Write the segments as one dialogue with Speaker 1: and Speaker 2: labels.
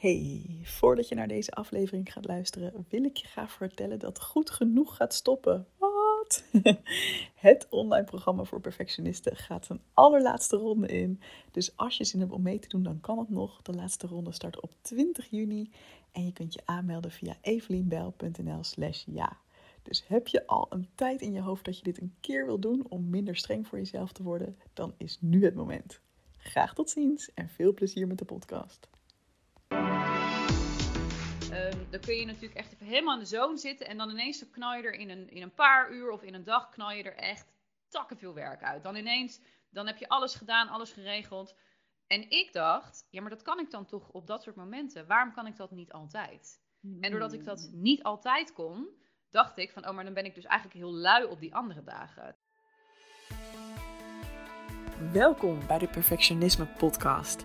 Speaker 1: Hey, voordat je naar deze aflevering gaat luisteren, wil ik je graag vertellen dat Goed Genoeg gaat stoppen. Wat? Het online programma voor perfectionisten gaat zijn allerlaatste ronde in. Dus als je zin hebt om mee te doen, dan kan het nog. De laatste ronde start op 20 juni en je kunt je aanmelden via evelienbel.nl slash ja. Dus heb je al een tijd in je hoofd dat je dit een keer wil doen om minder streng voor jezelf te worden, dan is nu het moment. Graag tot ziens en veel plezier met de podcast.
Speaker 2: Dan kun je natuurlijk echt even helemaal in de zone zitten en dan ineens knal je er in een, in een paar uur of in een dag knal je er echt takken veel werk uit. Dan ineens, dan heb je alles gedaan, alles geregeld. En ik dacht, ja, maar dat kan ik dan toch op dat soort momenten. Waarom kan ik dat niet altijd? En doordat ik dat
Speaker 1: Hmm.
Speaker 2: niet altijd kon, dacht ik van, oh, maar dan ben ik dus eigenlijk heel lui op die andere dagen.
Speaker 1: Welkom bij de Perfectionisme Podcast.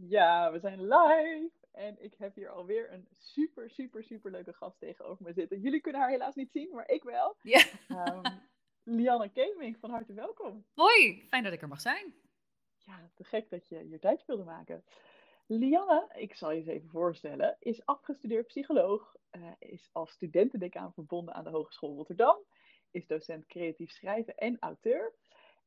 Speaker 1: Ja, we zijn live. En ik heb hier alweer een super, super, super leuke gast tegenover me zitten. Jullie kunnen haar helaas niet zien, maar ik wel.
Speaker 2: Ja.
Speaker 1: Ehm, Lianne Keming, van harte welkom.
Speaker 2: Hoi, fijn dat ik er mag zijn.
Speaker 1: Ja, te gek dat je hier tijd wilde maken. Lianne, ik zal je eens even voorstellen, is afgestudeerd psycholoog, eh, is als studentendecaan verbonden aan de Hogeschool Rotterdam, is docent creatief schrijven en auteur.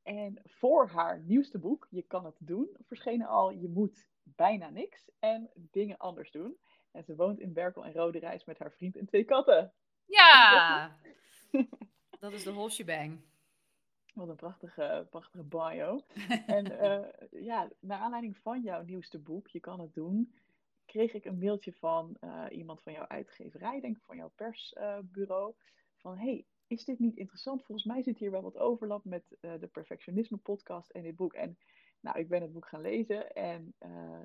Speaker 1: En voor haar nieuwste boek, Je kan het doen, verschenen al Je moet bijna niks en dingen anders doen. En ze woont in Berkel en Rode Reis met haar vriend en twee katten.
Speaker 2: Ja, dat is de whole shebang.
Speaker 1: Wat een prachtige, prachtige bio. En eh, ja, naar aanleiding van jouw nieuwste boek, Je kan het doen, kreeg ik een mailtje van eh, iemand van jouw uitgeverij, denk ik van jouw persbureau. van hey, is dit niet interessant? Volgens mij zit hier wel wat overlap met eh, de Perfectionisme podcast en dit boek. En nou, ik ben het boek gaan lezen en eh,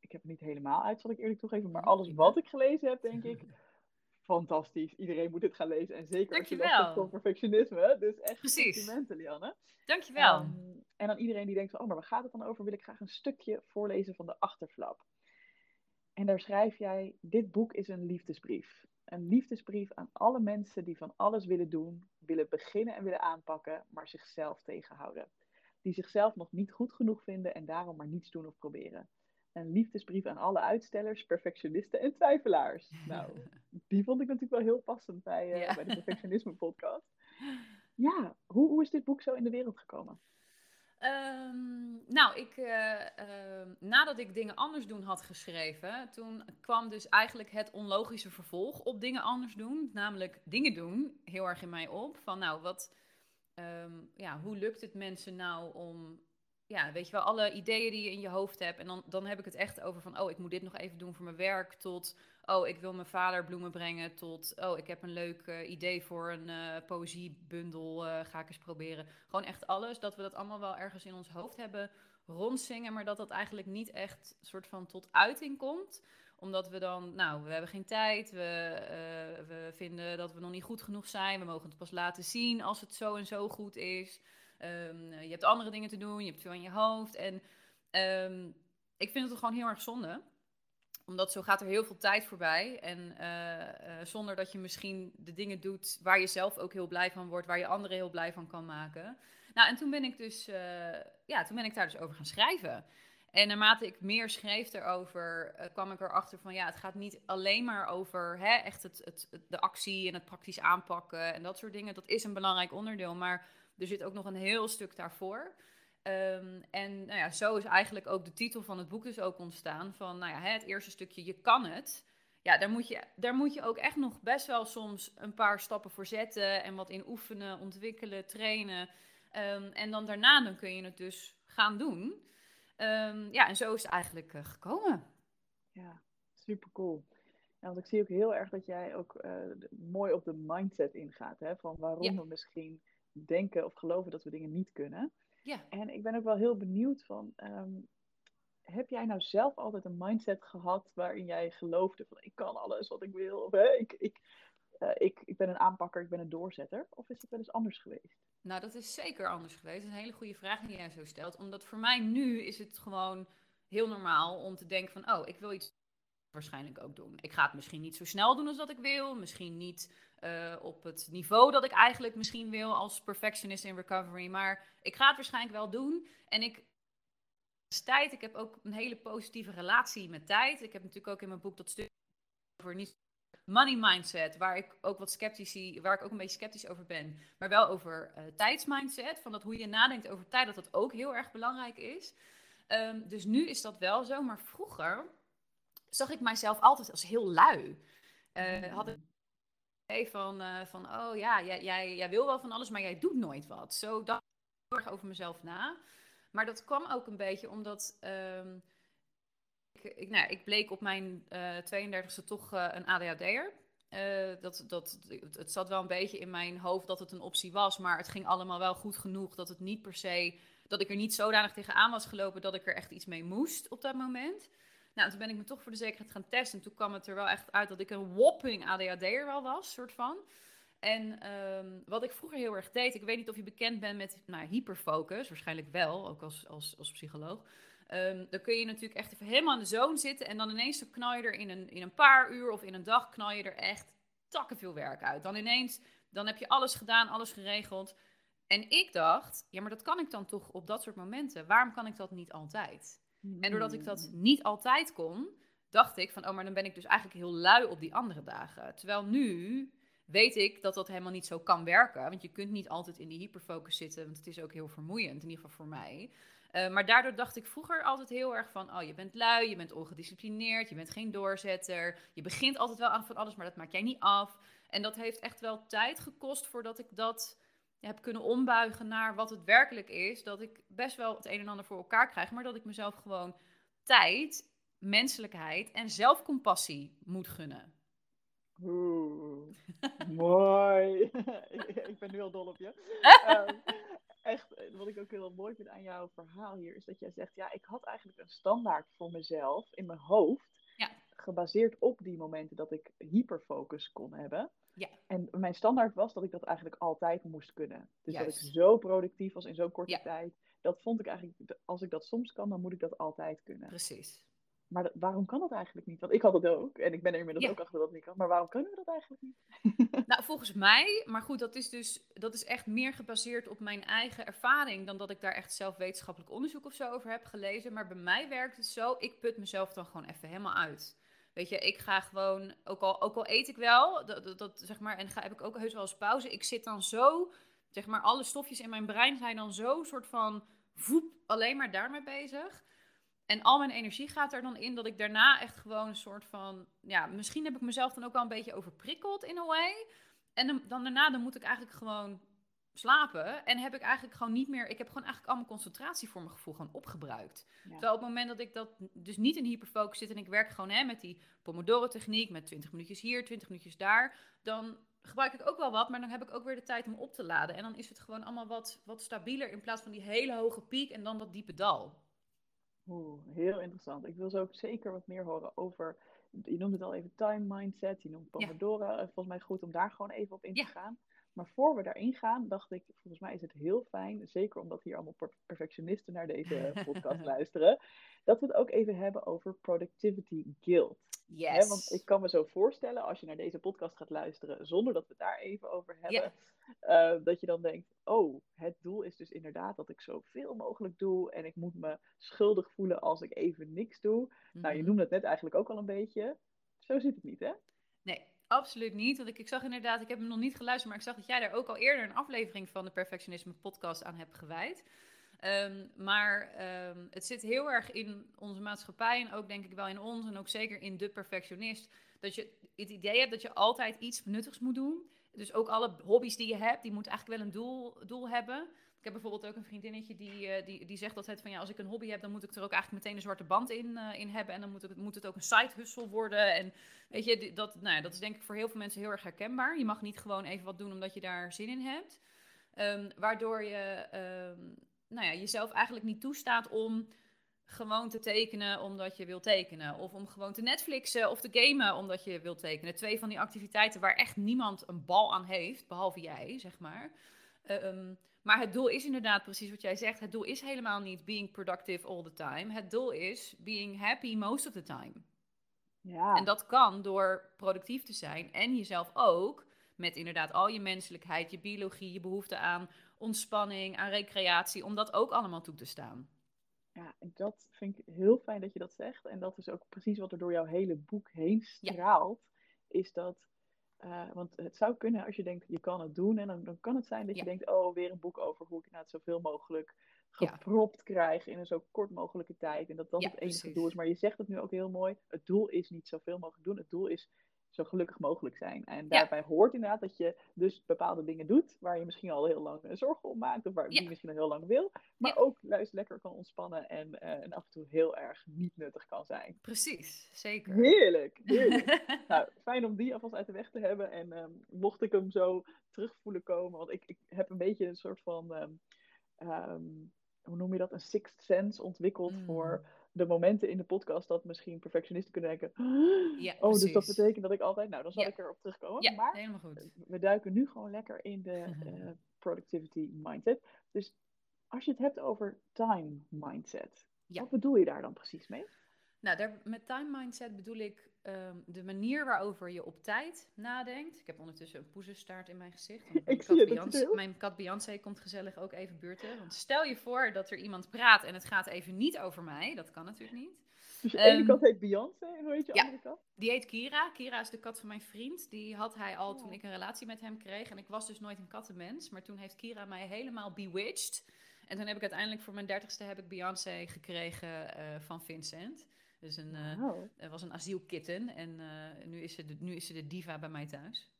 Speaker 1: ik heb het niet helemaal uit, zal ik eerlijk toegeven. Maar alles wat ik gelezen heb, denk ik, fantastisch. Iedereen moet dit gaan lezen. En zeker als je last
Speaker 2: Dankjewel.
Speaker 1: van perfectionisme. Dus echt
Speaker 2: Precies.
Speaker 1: complimenten, Lianne.
Speaker 2: Dankjewel.
Speaker 1: Ehm, en dan iedereen die denkt van, oh, maar waar gaat het dan over? Wil ik graag een stukje voorlezen van de achterflap. En daar schrijf jij, dit boek is een liefdesbrief. Een liefdesbrief aan alle mensen die van alles willen doen, willen beginnen en willen aanpakken, maar zichzelf tegenhouden. Die zichzelf nog niet goed genoeg vinden en daarom maar niets doen of proberen. Een liefdesbrief aan alle uitstellers, perfectionisten en twijfelaars. Nou, die vond ik natuurlijk wel heel passend bij, eh,
Speaker 2: Ja.
Speaker 1: bij de Perfectionisme podcast. Ja, hoe, hoe is dit boek zo in de wereld gekomen?
Speaker 2: Ehm, nou, ik, eh, ehm, nadat ik dingen anders doen had geschreven, toen kwam dus eigenlijk het onlogische vervolg op dingen anders doen. Namelijk dingen doen, heel erg in mij op. Van nou, wat, ehm, ja, hoe lukt het mensen nou om, ja, weet je wel, alle ideeën die je in je hoofd hebt. En dan, dan heb ik het echt over van, oh, ik moet dit nog even doen voor mijn werk. Tot, oh, ik wil mijn vader bloemen brengen. Tot, oh, ik heb een leuk eh, idee voor een eh, poëziebundel, eh, ga ik eens proberen. Gewoon echt alles, dat we dat allemaal wel ergens in ons hoofd hebben rondzingen, maar dat dat eigenlijk niet echt soort van tot uiting komt omdat we dan, nou, we hebben geen tijd, we, we vinden dat we nog niet goed genoeg zijn, we mogen het pas laten zien als het zo en zo goed is. Ehm, je hebt andere dingen te doen, je hebt veel in je hoofd. En ehm, ik vind het gewoon heel erg zonde omdat zo gaat er heel veel tijd voorbij. En eh, eh, zonder dat je misschien de dingen doet waar je zelf ook heel blij van wordt, waar je anderen heel blij van kan maken. Nou, en toen ben ik dus, eh, ja, toen ben ik daar dus over gaan schrijven. En naarmate ik meer schreef erover, kwam ik erachter van ja, het gaat niet alleen maar over hè, echt het, het- de actie en het praktisch aanpakken en dat soort dingen. Dat is een belangrijk onderdeel, maar er zit ook nog een heel stuk daarvoor. Ehm, en nou ja, zo is eigenlijk ook de titel van het boek dus ook ontstaan. Van nou ja, het eerste stukje, je kan het. Ja, daar moet, je, daar moet je ook echt nog best wel soms een paar stappen voor zetten. En wat in oefenen, ontwikkelen, trainen. Ehm, en dan daarna dan kun je het dus gaan doen. Ehm, ja, en zo is het eigenlijk eh, gekomen.
Speaker 1: Ja, super cool. Ja, want ik zie ook heel erg dat jij ook eh, mooi op de mindset ingaat. Hè? Van waarom
Speaker 2: Ja.
Speaker 1: we misschien denken of geloven dat we dingen niet kunnen.
Speaker 2: Ja.
Speaker 1: En ik ben ook wel heel benieuwd van, ehm, heb jij nou zelf altijd een mindset gehad waarin jij geloofde van ik kan alles wat ik wil? Of hè, ik, ik, uh, ik, ik ben een aanpakker, ik ben een doorzetter? Of is het wel eens anders geweest?
Speaker 2: Nou, dat is zeker anders geweest. Dat is een hele goede vraag die jij zo stelt. Omdat voor mij nu is het gewoon heel normaal om te denken van, oh, ik wil iets waarschijnlijk ook doen. Ik ga het misschien niet zo snel doen als dat ik wil. Misschien niet uh, op het niveau dat ik eigenlijk misschien wil als perfectionist in recovery. Maar ik ga het waarschijnlijk wel doen. En ik tijd. Ik heb ook een hele positieve relatie met tijd. Ik heb natuurlijk ook in mijn boek dat stuk over niet money mindset, waar ik ook wat sceptisch, waar ik ook een beetje sceptisch over ben, maar wel over uh, tijdsmindset, van dat hoe je nadenkt over tijd, dat dat ook heel erg belangrijk is. Um, dus nu is dat wel zo, maar vroeger zag ik mijzelf altijd als heel lui. Uh, had ik van, uh, van oh ja, jij, jij, jij wil wel van alles, maar jij doet nooit wat. Zo dacht ik heel erg over mezelf na. Maar dat kwam ook een beetje omdat um, ik, ik, nou, ik bleek op mijn uh, eh, 32e toch uh, een ADHD'er. Dat, dat, het zat wel een beetje in mijn hoofd dat het een optie was, maar het ging allemaal wel goed genoeg dat het niet per se, dat ik er niet zodanig tegenaan was gelopen dat ik er echt iets mee moest op dat moment. Nou, toen ben ik me toch voor de zekerheid gaan testen. En toen kwam het er wel echt uit dat ik een whopping ADHD'er wel was, soort van. En um, wat ik vroeger heel erg deed, ik weet niet of je bekend bent met nou, hyperfocus, waarschijnlijk wel, ook als, als, als psycholoog. Um, dan kun je natuurlijk echt even helemaal aan de zone zitten en dan ineens knal je er in een, in een paar uur of in een dag knal je er echt takken veel werk uit. Dan ineens, dan heb je alles gedaan, alles geregeld. En ik dacht, ja, maar dat kan ik dan toch op dat soort momenten. Waarom kan ik dat niet altijd? En doordat ik dat hmm. niet altijd kon, dacht ik van, oh, maar dan ben ik dus eigenlijk heel lui op die andere dagen. Terwijl nu weet ik dat dat helemaal niet zo kan werken. Want je kunt niet altijd in die hyperfocus zitten, want het is ook heel vermoeiend, in ieder geval voor mij. Uh, maar daardoor dacht ik vroeger altijd heel erg van, oh, je bent lui, je bent ongedisciplineerd, je bent geen doorzetter. Je begint altijd wel aan van alles, maar dat maak jij niet af. En dat heeft echt wel tijd gekost voordat ik dat heb kunnen ombuigen naar wat het werkelijk is. Dat ik best wel het een en ander voor elkaar krijg, maar dat ik mezelf gewoon tijd, menselijkheid en zelfcompassie moet gunnen.
Speaker 1: Oeh, mooi. ik ben nu al dol op je. um, echt, wat ik ook heel mooi vind aan jouw verhaal hier, is dat jij zegt, ja, ik had eigenlijk een standaard voor mezelf in mijn hoofd. Gebaseerd op die momenten dat ik hyperfocus kon hebben. Ja. En mijn standaard was dat ik dat eigenlijk altijd moest kunnen. Dus dat ik zo productief was in zo'n korte tijd. Dat vond ik eigenlijk, als ik dat soms kan, dan moet ik dat altijd kunnen.
Speaker 2: Precies.
Speaker 1: Maar waarom kan dat eigenlijk niet? Want ik had het ook. En ik ben er inmiddels ook achter dat het niet kan. Maar waarom kunnen we dat eigenlijk niet?
Speaker 2: nou, volgens mij. Maar goed, dat is dus dat is echt meer gebaseerd op mijn eigen ervaring. Dan dat ik daar echt zelf wetenschappelijk onderzoek of zo over heb gelezen. Maar bij mij werkt het zo. Ik put mezelf dan gewoon even helemaal uit. Weet je, ik ga gewoon, ook al, ook al eet ik wel, dat, dat, zeg maar, en ga, heb ik ook heus wel eens pauze. Ik zit dan zo, zeg maar, alle stofjes in mijn brein zijn dan zo soort van voep alleen maar daarmee bezig. En al mijn energie gaat er dan in dat ik daarna echt gewoon een soort van. Ja, misschien heb ik mezelf dan ook wel een beetje overprikkeld in a way. En dan, dan daarna dan moet ik eigenlijk gewoon slapen. En heb ik eigenlijk gewoon niet meer. Ik heb gewoon eigenlijk al mijn concentratie voor mijn gevoel gewoon opgebruikt. Terwijl op het moment dat ik dat dus niet in hyperfocus zit en ik werk gewoon hè, met die Pomodoro-techniek, met 20 minuutjes hier, 20 minuutjes daar, dan gebruik ik ook wel wat, maar dan heb ik ook weer de tijd om op te laden. En dan is het gewoon allemaal wat, wat stabieler in plaats van die hele hoge piek en dan dat diepe dal.
Speaker 1: Oeh, heel interessant. Ik wil zo ook zeker wat meer horen over. Je noemt het al even time mindset, je noemt Pomodoro. Ja. Volgens mij goed om daar gewoon even op in te gaan. Maar voor we daarin gaan, dacht ik, volgens mij is het heel fijn, zeker omdat hier allemaal perfectionisten naar deze podcast luisteren, dat we het ook even hebben over productivity guilt. Yes. want ik kan me zo voorstellen, als je naar deze podcast gaat luisteren, zonder dat we het daar even over hebben, eh, dat je dan denkt, oh, het doel is dus inderdaad dat ik zoveel mogelijk doe en ik moet me schuldig voelen als ik even niks doe. Nou, je mhm. noemde het net eigenlijk ook al een beetje. Zo zit het niet, hè?
Speaker 2: Nee, absoluut niet. Want ik, ik zag inderdaad, ik heb hem nog niet geluisterd, maar ik zag dat jij daar ook al eerder een aflevering van de Perfectionisme podcast aan hebt gewijd. Um, maar um, het zit heel erg in onze maatschappij en ook denk ik wel in ons en ook zeker in de perfectionist. Dat je het idee hebt dat je altijd iets nuttigs moet doen. Dus ook alle hobby's die je hebt, die moeten eigenlijk wel een doel, doel hebben. Ik heb bijvoorbeeld ook een vriendinnetje die, uh, die, die zegt altijd van ja, als ik een hobby heb, dan moet ik er ook eigenlijk meteen een zwarte band in, uh, in hebben. En dan moet het, moet het ook een side hustle worden. En weet je, dat, nou ja, dat is denk ik voor heel veel mensen heel erg herkenbaar. Je mag niet gewoon even wat doen omdat je daar zin in hebt. Um, waardoor je um, nou ja, jezelf eigenlijk niet toestaat om gewoon te tekenen omdat je wil tekenen. Of om gewoon te Netflixen of te gamen omdat je wil tekenen. Twee van die activiteiten waar echt niemand een bal aan heeft, behalve jij, zeg maar. Ehm, maar het doel is inderdaad precies wat jij zegt. Het doel is helemaal niet being productive all the time. Het doel is being happy most of the time.
Speaker 1: Ja.
Speaker 2: En dat kan door productief te zijn en jezelf ook met inderdaad al je menselijkheid, je biologie, je behoefte aan ontspanning, aan recreatie, om dat ook allemaal toe te staan.
Speaker 1: Ja, en dat vind ik heel fijn dat je dat zegt. En dat is ook precies wat er door jouw hele boek heen straalt. Is dat, uh, want het zou kunnen als je denkt, je kan het doen. En dan, dan kan het zijn dat je denkt, oh, weer een boek over hoe ik nou het zoveel mogelijk gepropt ja. krijg in een zo kort mogelijke tijd. En dat dat het enige doel is. Maar je zegt het nu ook heel mooi. Het doel is niet zoveel mogelijk doen. Het doel is zo gelukkig mogelijk zijn. En daarbij hoort inderdaad dat je dus bepaalde dingen doet waar je misschien al heel lang zorgen om maakt, of waar je misschien al heel lang wil, maar ook juist lekker kan ontspannen en, uh, en af en toe heel erg niet nuttig kan zijn.
Speaker 2: Precies, zeker.
Speaker 1: Heerlijk, heerlijk. nou, fijn om die alvast uit de weg te hebben. En um, mocht ik hem zo terugvoelen komen, want ik, ik heb een beetje een soort van, um, um, hoe noem je dat, een sixth sense ontwikkeld
Speaker 2: Mm.
Speaker 1: voor de momenten in de podcast dat misschien perfectionisten kunnen denken.
Speaker 2: Ja,
Speaker 1: oh, dus dat betekent dat ik altijd. Nou, dan zal
Speaker 2: Ja.
Speaker 1: ik erop terugkomen.
Speaker 2: Ja,
Speaker 1: maar
Speaker 2: helemaal goed.
Speaker 1: we duiken nu gewoon lekker in de eh, productivity mindset. Dus als je het hebt over time mindset, wat bedoel je daar dan precies mee?
Speaker 2: Nou, daar, met time mindset bedoel ik ehm, de manier waarover je op tijd nadenkt. Ik heb ondertussen een poezenstaart in mijn gezicht.
Speaker 1: Ik
Speaker 2: kat Beyoncé, mijn kat Beyoncé komt gezellig ook even buurten. Want stel je voor dat er iemand praat en het gaat even niet over mij. Dat kan natuurlijk niet.
Speaker 1: Dus ene
Speaker 2: Ehm,
Speaker 1: kat heet Beyoncé en hoe heet je
Speaker 2: ja.
Speaker 1: andere kat?
Speaker 2: Die heet Kira. Kira is de kat van mijn vriend. Die had hij al toen
Speaker 1: Oh.
Speaker 2: ik een relatie met hem kreeg. En ik was dus nooit een kattenmens. Maar toen heeft Kira mij helemaal bewitched. En toen heb ik uiteindelijk voor mijn dertigste heb ik Beyoncé gekregen eh, van Vincent. Dus een, eh, het was een asielkitten. En eh, nu, is ze de, nu is ze de diva bij mij thuis.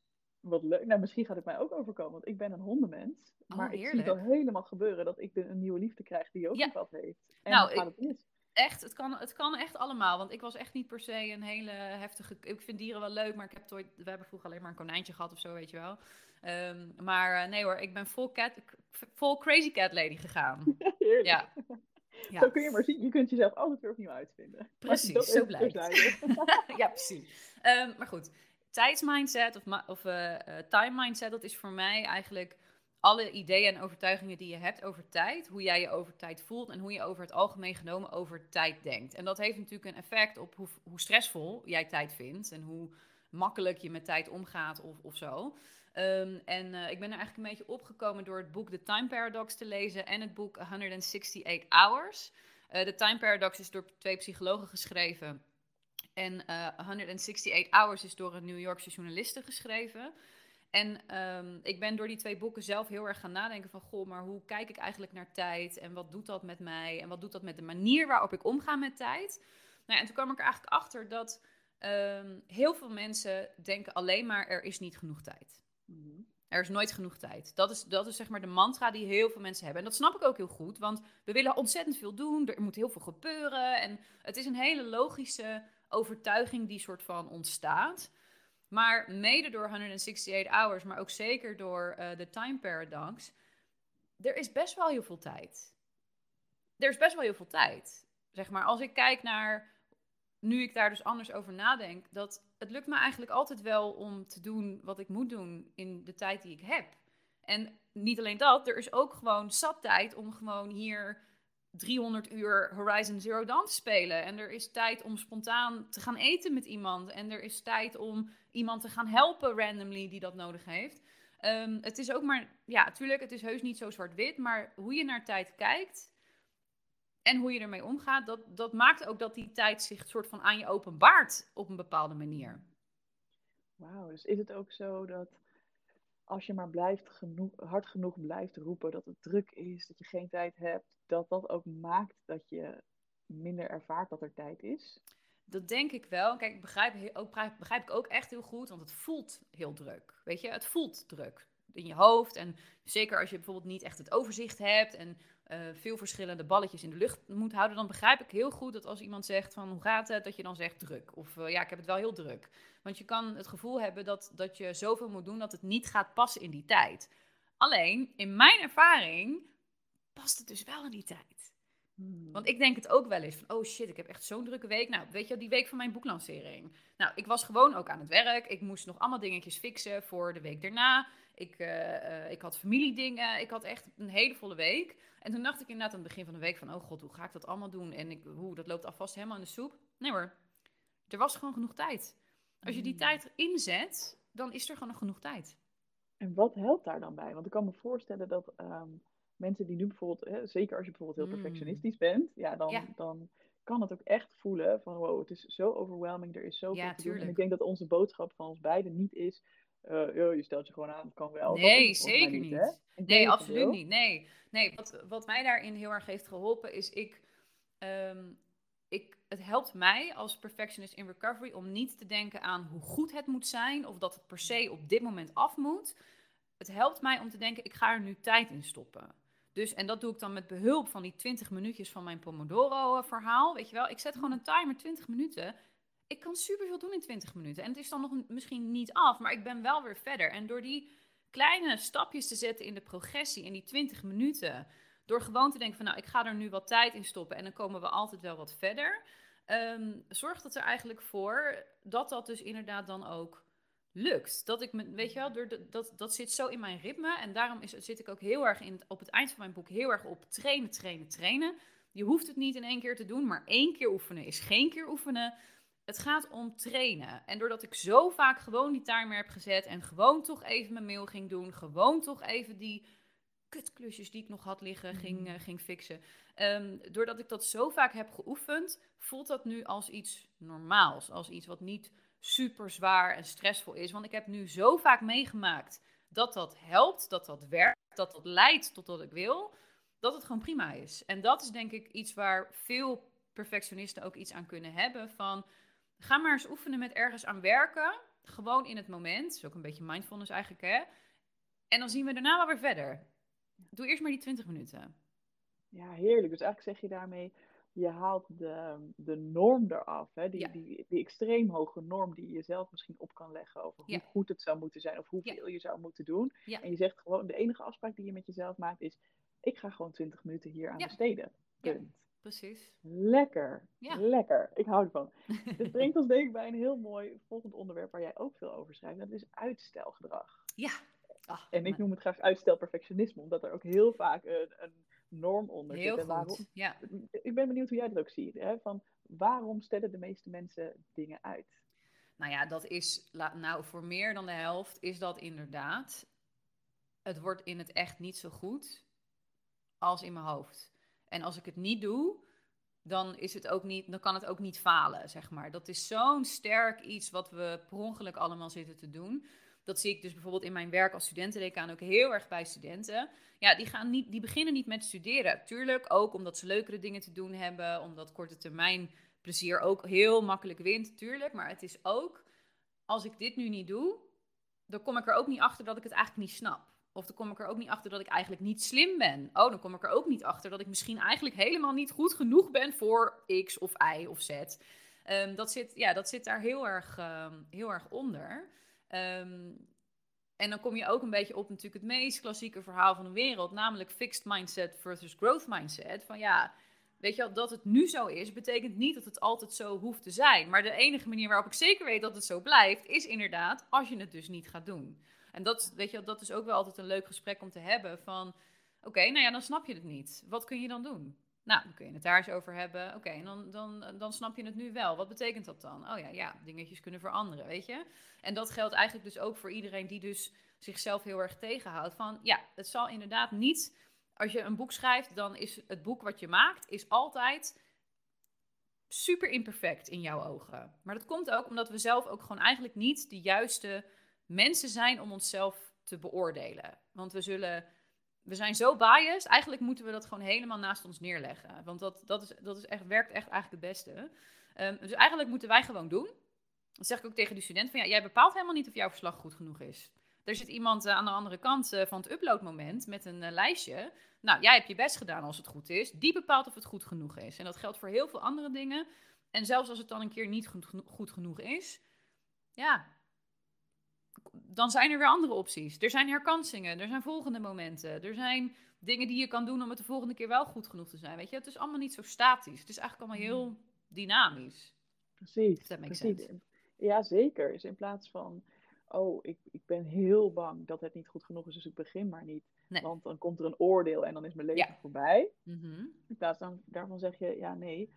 Speaker 1: wat leuk. Nou, misschien gaat het mij ook overkomen, want ik ben een hondenmens.
Speaker 2: Oh,
Speaker 1: maar ik zie
Speaker 2: heerlijk.
Speaker 1: het al helemaal gebeuren dat ik een nieuwe liefde krijg die ook
Speaker 2: Ja.
Speaker 1: een kat heeft. En
Speaker 2: Nou,
Speaker 1: dan gaat
Speaker 2: ik-
Speaker 1: het mis.
Speaker 2: Echt, het kan, het kan echt allemaal. Want ik was echt niet per se een hele heftige... Ik vind dieren wel leuk, maar ik heb ooit... We hebben vroeger alleen maar een konijntje gehad of zo, weet je wel. Ehm, maar eh, nee hoor, ik ben vol, cat, vol crazy cat lady gegaan.
Speaker 1: Heerlijk.
Speaker 2: Ja. Ja.
Speaker 1: Zo kun je maar zien, je kunt jezelf altijd weer opnieuw uitvinden.
Speaker 2: Precies,
Speaker 1: dat
Speaker 2: zo blijkt.
Speaker 1: terzijde.
Speaker 2: ja, precies. Ehm, maar goed, tijdsmindset of, of eh, eh, time mindset, dat is voor mij eigenlijk alle ideeën en overtuigingen die je hebt over tijd, hoe jij je over tijd voelt en hoe je over het algemeen genomen over tijd denkt. En dat heeft natuurlijk een effect op hoe, hoe stressvol jij tijd vindt en hoe makkelijk je met tijd omgaat of, of zo. Ehm, en eh, ik ben er eigenlijk een beetje opgekomen door het boek The Time Paradox te lezen en het boek 168 Hours. Eh, de Time Paradox is door twee psychologen geschreven. En eh 168 Hours is door een New Yorkse journaliste geschreven. En ehm, ik ben door die twee boeken zelf heel erg gaan nadenken van... Goh, maar hoe kijk ik eigenlijk naar tijd? En wat doet dat met mij? En wat doet dat met de manier waarop ik omga met tijd? Nou ja, en toen kwam ik er eigenlijk achter dat ehm, heel veel mensen denken alleen maar... er is niet genoeg tijd.
Speaker 1: Mhm.
Speaker 2: Er is nooit genoeg tijd. Dat is, dat is zeg maar de mantra die heel veel mensen hebben. En dat snap ik ook heel goed, want we willen ontzettend veel doen. Er moet heel veel gebeuren. En het is een hele logische overtuiging die soort van ontstaat. Maar mede door 168 Hours, maar ook zeker door eh, de Time Paradox, er is best wel heel veel tijd. Er is best wel heel veel tijd. Zeg maar, als ik kijk naar, nu ik daar dus anders over nadenk, dat het lukt me eigenlijk altijd wel om te doen wat ik moet doen in de tijd die ik heb. En niet alleen dat, er is ook gewoon zat tijd om gewoon hier 300 uur Horizon Zero Dawn te spelen. En er is tijd om spontaan te gaan eten met iemand. En er is tijd om iemand te gaan helpen randomly die dat nodig heeft. Ehm, het is ook maar, ja, natuurlijk, het is heus niet zo zwart-wit. Maar hoe je naar tijd kijkt en hoe je ermee omgaat, dat, dat maakt ook dat die tijd zich soort van aan je openbaart op een bepaalde manier.
Speaker 1: Wauw, dus is het ook zo dat als je maar blijft genoeg, hard genoeg blijft roepen dat het druk is, dat je geen tijd hebt, dat dat ook maakt dat je minder ervaart dat er tijd is?
Speaker 2: Dat denk ik wel. Kijk, ik begrijp, ook, begrijp ik ook echt heel goed, want het voelt heel druk. Weet je, het voelt druk in je hoofd. En zeker als je bijvoorbeeld niet echt het overzicht hebt en eh, veel verschillende balletjes in de lucht moet houden, dan begrijp ik heel goed dat als iemand zegt van hoe gaat het, dat je dan zegt druk. Of eh, ja, ik heb het wel heel druk. Want je kan het gevoel hebben dat, dat je zoveel moet doen dat het niet gaat passen in die tijd. Alleen, in mijn ervaring, past het dus wel in die tijd.
Speaker 1: Hmm.
Speaker 2: Want ik denk het ook wel eens van, oh shit, ik heb echt zo'n drukke week. Nou, weet je, die week van mijn boeklancering. Nou, ik was gewoon ook aan het werk. Ik moest nog allemaal dingetjes fixen voor de week daarna. Ik, eh, eh, ik had familiedingen. Ik had echt een hele volle week. En toen dacht ik inderdaad aan het begin van de week van, oh god, hoe ga ik dat allemaal doen? En ik, hoe, dat loopt alvast helemaal in de soep. Nee hoor, er was gewoon genoeg tijd. Als je die
Speaker 1: Hmm.
Speaker 2: tijd inzet, dan is er gewoon nog genoeg tijd.
Speaker 1: En wat helpt daar dan bij? Want ik kan me voorstellen dat ehm, mensen die nu bijvoorbeeld, hè, zeker als je bijvoorbeeld heel
Speaker 2: Mm.
Speaker 1: perfectionistisch bent, ja, dan,
Speaker 2: Ja.
Speaker 1: dan kan het ook echt voelen van wow, het is zo overwhelming, er is zoveel
Speaker 2: Ja,
Speaker 1: te doen. En ik denk dat onze boodschap van ons beiden niet is, eh, joh, je stelt je gewoon aan, het kan wel.
Speaker 2: Nee, zeker niet. Nee, absoluut niet. Nee, nee wat, wat mij daarin heel erg heeft geholpen is ik, ehm, ik. Het helpt mij als perfectionist in recovery om niet te denken aan hoe goed het moet zijn of dat het per se op dit moment af moet. Het helpt mij om te denken, ik ga er nu tijd in stoppen. Dus, en dat doe ik dan met behulp van die 20 minuutjes van mijn Pomodoro-verhaal. Weet je wel, ik zet gewoon een timer 20 minuten. Ik kan superveel doen in 20 minuten. En het is dan nog misschien niet af, maar ik ben wel weer verder. En door die kleine stapjes te zetten in de progressie in die 20 minuten. Door gewoon te denken van nou, ik ga er nu wat tijd in stoppen en dan komen we altijd wel wat verder. ehm, zorgt het er eigenlijk voor dat dat dus inderdaad dan ook lukt. Dat ik me, weet je wel, door dat, dat zit zo in mijn ritme. En daarom is, zit ik ook heel erg in, op het eind van mijn boek heel erg op trainen, trainen, trainen. Je hoeft het niet in één keer te doen, maar één keer oefenen is geen keer oefenen. Het gaat om trainen. En doordat ik zo vaak gewoon die timer heb gezet en gewoon toch even mijn mail ging doen, gewoon toch even die kutklusjes die ik nog had liggen ging,
Speaker 1: Mhm.
Speaker 2: eh, ging fixen. Ehm, doordat ik dat zo vaak heb geoefend, voelt dat nu als iets normaals. Als iets wat niet super zwaar en stressvol is. Want ik heb nu zo vaak meegemaakt dat dat helpt, dat dat werkt, dat dat leidt tot wat ik wil, dat het gewoon prima is. En dat is denk ik iets waar veel perfectionisten ook iets aan kunnen hebben. Van, ga maar eens oefenen met ergens aan werken. Gewoon in het moment. Dat is ook een beetje mindfulness eigenlijk, hè. En dan zien we daarna wel weer verder. Doe eerst maar die 20 minuten.
Speaker 1: Ja, heerlijk. Dus eigenlijk zeg je daarmee, je haalt de, de norm eraf. Hè? Die,
Speaker 2: Ja.
Speaker 1: die, die extreem hoge norm die je jezelf misschien op kan leggen over hoe
Speaker 2: Ja.
Speaker 1: goed het zou moeten zijn of hoeveel je zou moeten doen. En je zegt gewoon, de enige afspraak die je met jezelf maakt is, ik ga gewoon 20 minuten hier aan
Speaker 2: Ja.
Speaker 1: besteden.
Speaker 2: Ja.
Speaker 1: Punt.
Speaker 2: Precies.
Speaker 1: Lekker.
Speaker 2: Ja.
Speaker 1: Lekker. Ik hou ervan. Dit brengt ons denk ik bij een heel mooi volgend onderwerp waar jij ook veel over schrijft. Dat is uitstelgedrag.
Speaker 2: Ja. Ah,
Speaker 1: En ik noem het graag uitstelperfectionisme, omdat er ook heel vaak een, een norm onder
Speaker 2: Heel
Speaker 1: zit. En waarom,
Speaker 2: goed. Ja.
Speaker 1: ik ben benieuwd hoe jij dat ook ziet. Hè? Van waarom stellen de meeste mensen dingen uit?
Speaker 2: Nou ja, dat is, nou voor meer dan de helft is dat inderdaad. Het wordt in het echt niet zo goed als in mijn hoofd. En als ik het niet doe, dan, is het ook niet, dan kan het ook niet falen, zeg maar. Dat is zo'n sterk iets wat we per ongeluk allemaal zitten te doen. Dat zie ik dus bijvoorbeeld in mijn werk als studentendecaan ook heel erg bij studenten. Ja, die, gaan niet, die beginnen niet met studeren. Tuurlijk ook omdat ze leukere dingen te doen hebben, omdat korte termijn plezier ook heel makkelijk wint, tuurlijk. Maar het is ook, als ik dit nu niet doe, dan kom ik er ook niet achter dat ik het eigenlijk niet snap. Of dan kom ik er ook niet achter dat ik eigenlijk niet slim ben. Oh, dan kom ik er ook niet achter dat ik misschien eigenlijk helemaal niet goed genoeg ben voor X of Y of Z. Ehm, dat, zit, ja, dat zit daar heel erg, ehm, heel erg onder. Ehm, en dan kom je ook een beetje op natuurlijk het meest klassieke verhaal van de wereld, namelijk fixed mindset versus growth mindset. Van ja, weet je wel, dat het nu zo is, betekent niet dat het altijd zo hoeft te zijn. Maar de enige manier waarop ik zeker weet dat het zo blijft, is inderdaad als je het dus niet gaat doen. En dat, weet je, dat is ook wel altijd een leuk gesprek om te hebben van, oké, nou ja, dan snap je het niet. Wat kun je dan doen? Nou, dan kun je het daar eens over hebben. Oké, en dan, dan, dan snap je het nu wel. Wat betekent dat dan? Oh ja, ja, dingetjes kunnen veranderen, weet je? En dat geldt eigenlijk dus ook voor iedereen die dus zichzelf heel erg tegenhoudt. Van ja, het zal inderdaad niet. Als je een boek schrijft, dan is het boek wat je maakt, is altijd super imperfect in jouw ogen. Maar dat komt ook omdat we zelf ook gewoon eigenlijk niet de juiste mensen zijn om onszelf te beoordelen. Want we zullen. We zijn zo biased, eigenlijk moeten we dat gewoon helemaal naast ons neerleggen. Want dat, dat, is, dat is echt, werkt echt eigenlijk het beste. Ehm, dus eigenlijk moeten wij gewoon doen. Dat zeg ik ook tegen die student van ja, jij bepaalt helemaal niet of jouw verslag goed genoeg is. Er zit iemand eh, aan de andere kant eh, van het uploadmoment met een eh, lijstje. Nou, jij hebt je best gedaan als het goed is. Die bepaalt of het goed genoeg is. En dat geldt voor heel veel andere dingen. En zelfs als het dan een keer niet goed, geno- goed genoeg is, ja, dan zijn er weer andere opties. Er zijn herkansingen, er zijn volgende momenten, er zijn dingen die je kan doen om het de volgende keer wel goed genoeg te zijn. Weet je, het is allemaal niet zo statisch. Het is eigenlijk allemaal heel dynamisch.
Speaker 1: Precies. precies. Ja, zeker. Dus in plaats van, oh, ik, ik ben heel bang dat het niet goed genoeg is, dus ik begin maar niet. Want dan komt er een oordeel en dan is mijn leven voorbij. Mm In plaats van, daarvan zeg je, ja, nee,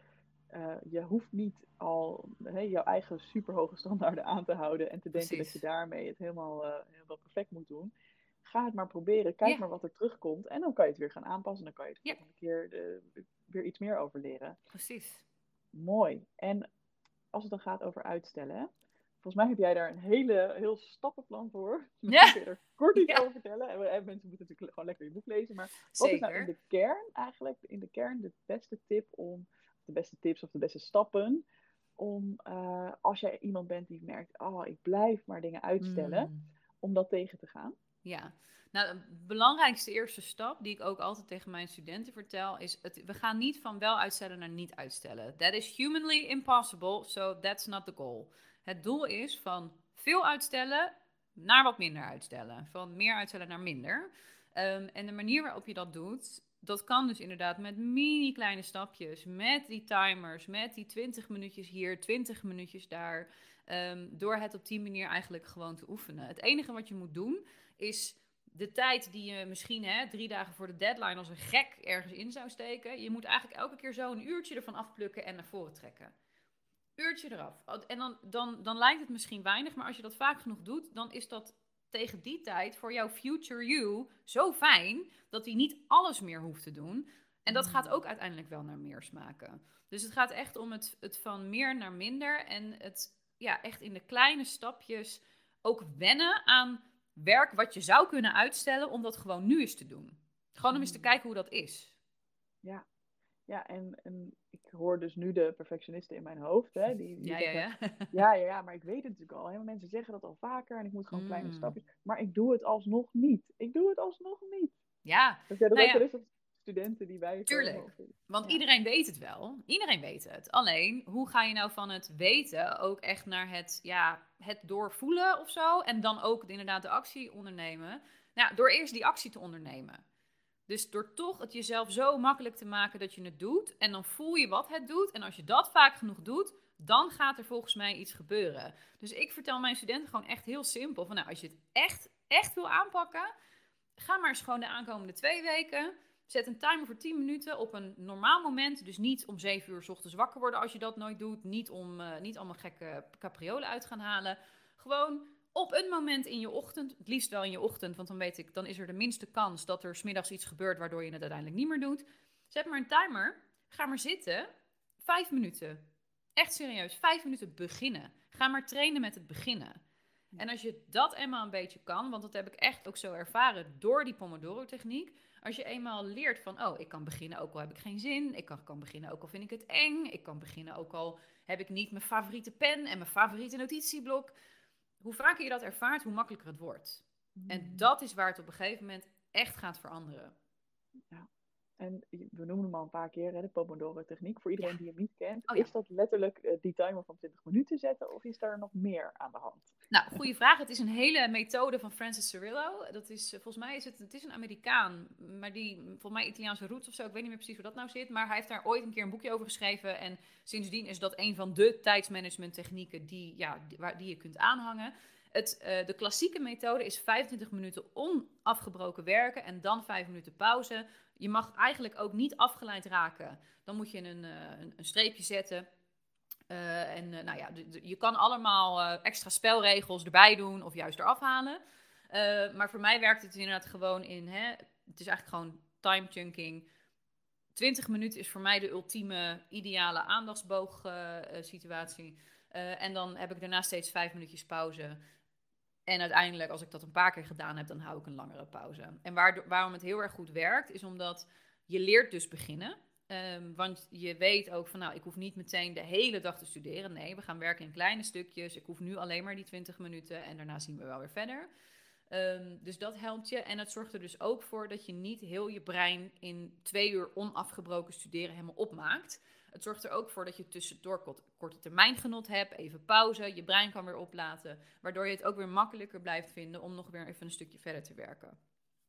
Speaker 1: uh, je hoeft niet al hè, jouw eigen superhoge standaarden aan te houden en te denken dat je daarmee het helemaal, uh, helemaal perfect moet doen. Ga het maar proberen, kijk maar wat er terugkomt en dan kan je het weer gaan aanpassen. Dan kan je het ja. een keer de, weer iets meer over leren.
Speaker 2: Precies.
Speaker 1: Mooi. En als het dan gaat over uitstellen, volgens mij heb jij daar een hele, heel stappenplan voor. Ja. Kun je er kort iets over vertellen? En, mensen moeten natuurlijk gewoon lekker je boek lezen. Maar wat is nou in de kern eigenlijk, in de kern de beste tip om de beste tips of de beste stappen om uh, als jij iemand bent die merkt, oh, ik blijf maar dingen uitstellen, mm. om dat tegen te gaan?
Speaker 2: Ja, nou, de belangrijkste eerste stap, die ik ook altijd tegen mijn studenten vertel, is: het, we gaan niet van wel uitstellen naar niet uitstellen. That is humanly impossible, so that's not the goal. Het doel is van veel uitstellen naar wat minder uitstellen. Van meer uitstellen naar minder. Um, en de manier waarop je dat doet, dat kan dus inderdaad met mini kleine stapjes, met die timers, met die 20 minuutjes hier, 20 minuutjes daar. Um, door het op die manier eigenlijk gewoon te oefenen. Het enige wat je moet doen is de tijd die je misschien hè, drie dagen voor de deadline als een gek ergens in zou steken. Je moet eigenlijk elke keer zo een uurtje ervan afplukken en naar voren trekken. Uurtje eraf. En dan, dan, dan lijkt het misschien weinig, maar als je dat vaak genoeg doet, dan is dat tegen die tijd voor jouw future you zo fijn dat hij niet alles meer hoeft te doen. En dat gaat ook uiteindelijk wel naar meer smaken. Dus het gaat echt om het, het van meer naar minder en het ja, echt in de kleine stapjes ook wennen aan werk wat je zou kunnen uitstellen om dat gewoon nu eens te doen. Gewoon om eens te mm. kijken hoe dat is.
Speaker 1: Ja, ja en, en ik hoor dus nu de perfectionisten in mijn hoofd. Hè, die, die
Speaker 2: ja, ja, ja.
Speaker 1: ja, ja, ja, maar ik weet het natuurlijk al. Hè, mensen zeggen dat al vaker en ik moet gewoon kleine mm. stapjes. Maar ik doe het alsnog niet. Ik doe het alsnog niet.
Speaker 2: Ja.
Speaker 1: Dat jij dat nou ja. studenten die wij
Speaker 2: Tuurlijk. Want iedereen weet het wel. Iedereen weet het. Alleen, hoe ga je nou van het weten ook echt naar het, ja, het doorvoelen of zo? En dan ook inderdaad de actie ondernemen. Nou, door eerst die actie te ondernemen. Dus door toch het jezelf zo makkelijk te maken dat je het doet. En dan voel je wat het doet. En als je dat vaak genoeg doet, dan gaat er volgens mij iets gebeuren. Dus ik vertel mijn studenten gewoon echt heel simpel. Van nou, als je het echt, echt wil aanpakken, ga maar eens gewoon de aankomende twee weken. Zet een timer voor 10 minuten op een normaal moment. Dus niet om 7 uur s ochtends wakker worden als je dat nooit doet. Niet om uh, niet allemaal gekke capriolen uit gaan halen. Gewoon op een moment in je ochtend, het liefst wel in je ochtend, want dan weet ik, dan is er de minste kans dat er smiddags iets gebeurt waardoor je het uiteindelijk niet meer doet. Zet maar een timer, ga maar zitten, vijf minuten. Echt serieus, vijf minuten beginnen. Ga maar trainen met het beginnen. En als je dat eenmaal een beetje kan, want dat heb ik echt ook zo ervaren door die Pomodoro-techniek. Als je eenmaal leert van, oh, ik kan beginnen ook al heb ik geen zin. Ik kan, kan beginnen ook al vind ik het eng. Ik kan beginnen ook al heb ik niet mijn favoriete pen en mijn favoriete notitieblok hoe vaker je dat ervaart, hoe makkelijker het wordt. En mm. dat is waar het op een gegeven moment echt gaat veranderen.
Speaker 1: Ja. En we noemen hem al een paar keer, hè, de Pomodoro-techniek. Voor iedereen die hem niet kent, oh, is dat letterlijk uh, die timer van 20 minuten zetten of is daar nog meer aan de hand?
Speaker 2: Nou, goede vraag. Het is een hele methode van Francis Cirillo. Dat is, eh, volgens mij is het, het is een Amerikaan, maar die, volgens mij Italiaanse roots of zo. Ik weet niet meer precies hoe dat nou zit. Maar hij heeft daar ooit een keer een boekje over geschreven. En sindsdien is dat een van de tijdsmanagement technieken die, ja, die, die je kunt aanhangen. Het, uh, de klassieke methode is 25 minuten onafgebroken werken en dan 5 minuten pauze. Je mag eigenlijk ook niet afgeleid raken. Dan moet je een, een, een streepje zetten uh, en uh, nou ja, je kan allemaal uh, extra spelregels erbij doen of juist eraf halen. maar voor mij werkt het inderdaad gewoon in, hè, het is eigenlijk gewoon time chunking. 20 minuten is voor mij de ultieme ideale aandachtsboog situatie. en dan heb ik daarna steeds 5 minuutjes pauze. En uiteindelijk, als ik dat een paar keer gedaan heb, dan hou ik een langere pauze. En waar, waarom het heel erg goed werkt, is omdat je leert dus beginnen. Um, want je weet ook van, nou, ik hoef niet meteen de hele dag te studeren. Nee, we gaan werken in kleine stukjes. Ik hoef nu alleen maar die 20 minuten en daarna zien we wel weer verder. Um, dus dat helpt je. En het zorgt er dus ook voor dat je niet heel je brein in twee uur onafgebroken studeren helemaal opmaakt. Het zorgt er ook voor dat je tussendoor korte termijn genot hebt, even pauze, je brein kan weer oplaten, waardoor je het ook weer makkelijker blijft vinden om nog weer even een stukje verder te werken.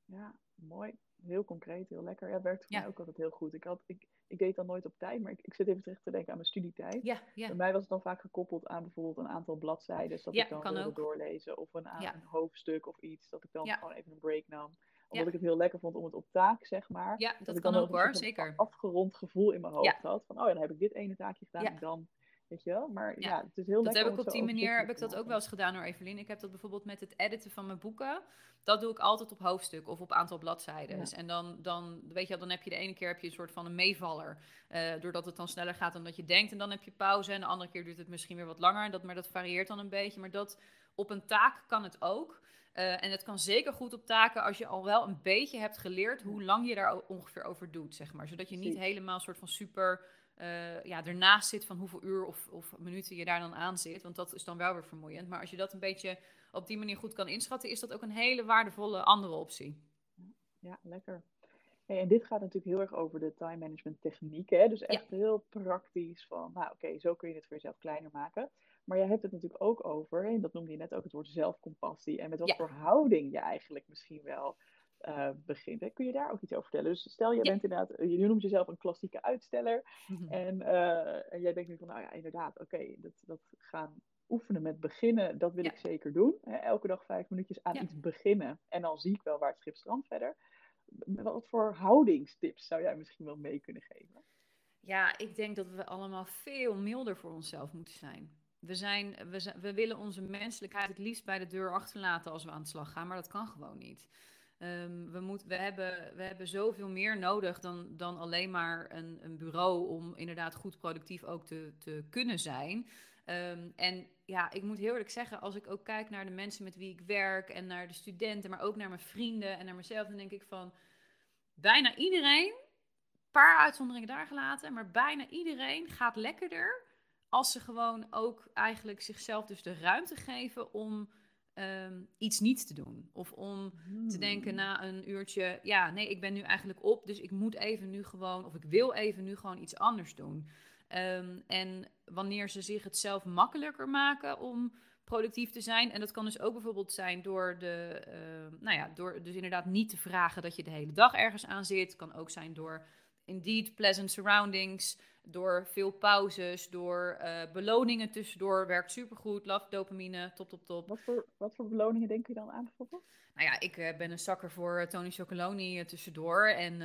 Speaker 1: Ja, mooi. Heel concreet, heel lekker. Ja, het werkt voor mij ook altijd heel goed. Ik, had, ik, ik deed dan nooit op tijd, maar ik, ik zit even terug te denken aan mijn studietijd.
Speaker 2: Ja, ja.
Speaker 1: Bij mij was het dan vaak gekoppeld aan bijvoorbeeld een aantal bladzijden. Dat ik dan wilde doorlezen. Of een, een, hoofdstuk of iets. Dat ik dan gewoon even een break nam omdat ik het heel lekker vond om het op taak, zeg maar.
Speaker 2: Ja, dat,
Speaker 1: ik
Speaker 2: kan
Speaker 1: dan
Speaker 2: ook hoor, zeker.
Speaker 1: Een afgerond gevoel in mijn hoofd had. Van, oh ja, dan heb ik dit ene taakje gedaan en dan... Weet je wel? Maar ja, het is heel
Speaker 2: dat heb ik op die manier heb ik dat ook wel eens gedaan door Evelien. Ik heb dat bijvoorbeeld met het editen van mijn boeken. Dat doe ik altijd op hoofdstuk of op aantal bladzijden. En dan, dan, weet je, dan heb je de ene keer heb je een soort van een meevaller. Uh, doordat het dan sneller gaat dan dat je denkt. En dan heb je pauze. En de andere keer duurt het misschien weer wat langer. Dat, maar dat varieert dan een beetje. Maar dat op een taak kan het ook. Uh, en het kan zeker goed op taken als je al wel een beetje hebt geleerd hoe lang je daar ongeveer over doet, zeg maar. Zodat je niet helemaal een soort van super uh, ja, ernaast zit van hoeveel uur of, of, minuten je daar dan aan zit. Want dat is dan wel weer vermoeiend. Maar als je dat een beetje op die manier goed kan inschatten, is dat ook een hele waardevolle andere optie.
Speaker 1: Ja, lekker. Hey, en dit gaat natuurlijk heel erg over de time management technieken. Dus echt heel praktisch van, nou oké, zo kun je het voor jezelf kleiner maken. Maar jij hebt het natuurlijk ook over, en dat noemde je net ook het woord zelfcompassie. En met wat voor houding je eigenlijk misschien wel uh, begint. Hè? Kun je daar ook iets over vertellen? Dus stel, je bent inderdaad, je noemt jezelf een klassieke uitsteller. Mhm. en, uh, en jij denkt nu van, nou ja, inderdaad, oké, dat, dat gaan oefenen met beginnen, dat wil ik zeker doen. Hè? Elke dag vijf minuutjes aan iets beginnen. En dan zie ik wel waar het schip strandt verder. Wat voor houdingstips zou jij misschien wel mee kunnen geven?
Speaker 2: Ja, ik denk dat we allemaal veel milder voor onszelf moeten zijn. We, zijn, we, we willen onze menselijkheid het liefst bij de deur achterlaten als we aan de slag gaan, maar dat kan gewoon niet. Um, we, moet, we, hebben, we hebben zoveel meer nodig dan, dan alleen maar een, een bureau om inderdaad goed productief ook te, te kunnen zijn. Um, en ja, ik moet heel eerlijk zeggen, als ik ook kijk naar de mensen met wie ik werk en naar de studenten, maar ook naar mijn vrienden en naar mezelf, dan denk ik van bijna iedereen, paar uitzonderingen daar gelaten, maar bijna iedereen gaat lekkerder als ze gewoon ook eigenlijk zichzelf dus de ruimte geven om Ehm, iets niet te doen. Of om te denken hmm. na een uurtje, ja, nee, ik ben nu eigenlijk op, dus ik moet even nu gewoon, of ik wil even nu gewoon iets anders doen. Ehm, en wanneer ze zich het zelf makkelijker maken om productief te zijn, en dat kan dus ook bijvoorbeeld zijn door de, uh, nou ja, door dus inderdaad niet te vragen dat je de hele dag ergens aan zit. kan ook zijn door indeed pleasant surroundings door veel pauzes, door uh, beloningen tussendoor. Werkt supergoed. Love dopamine, top, top, top.
Speaker 1: Wat voor, wat voor beloningen denk je dan aan bijvoorbeeld?
Speaker 2: Nou ja, ik uh, ben een zakker voor uh, Tony Chocoloni tussendoor. En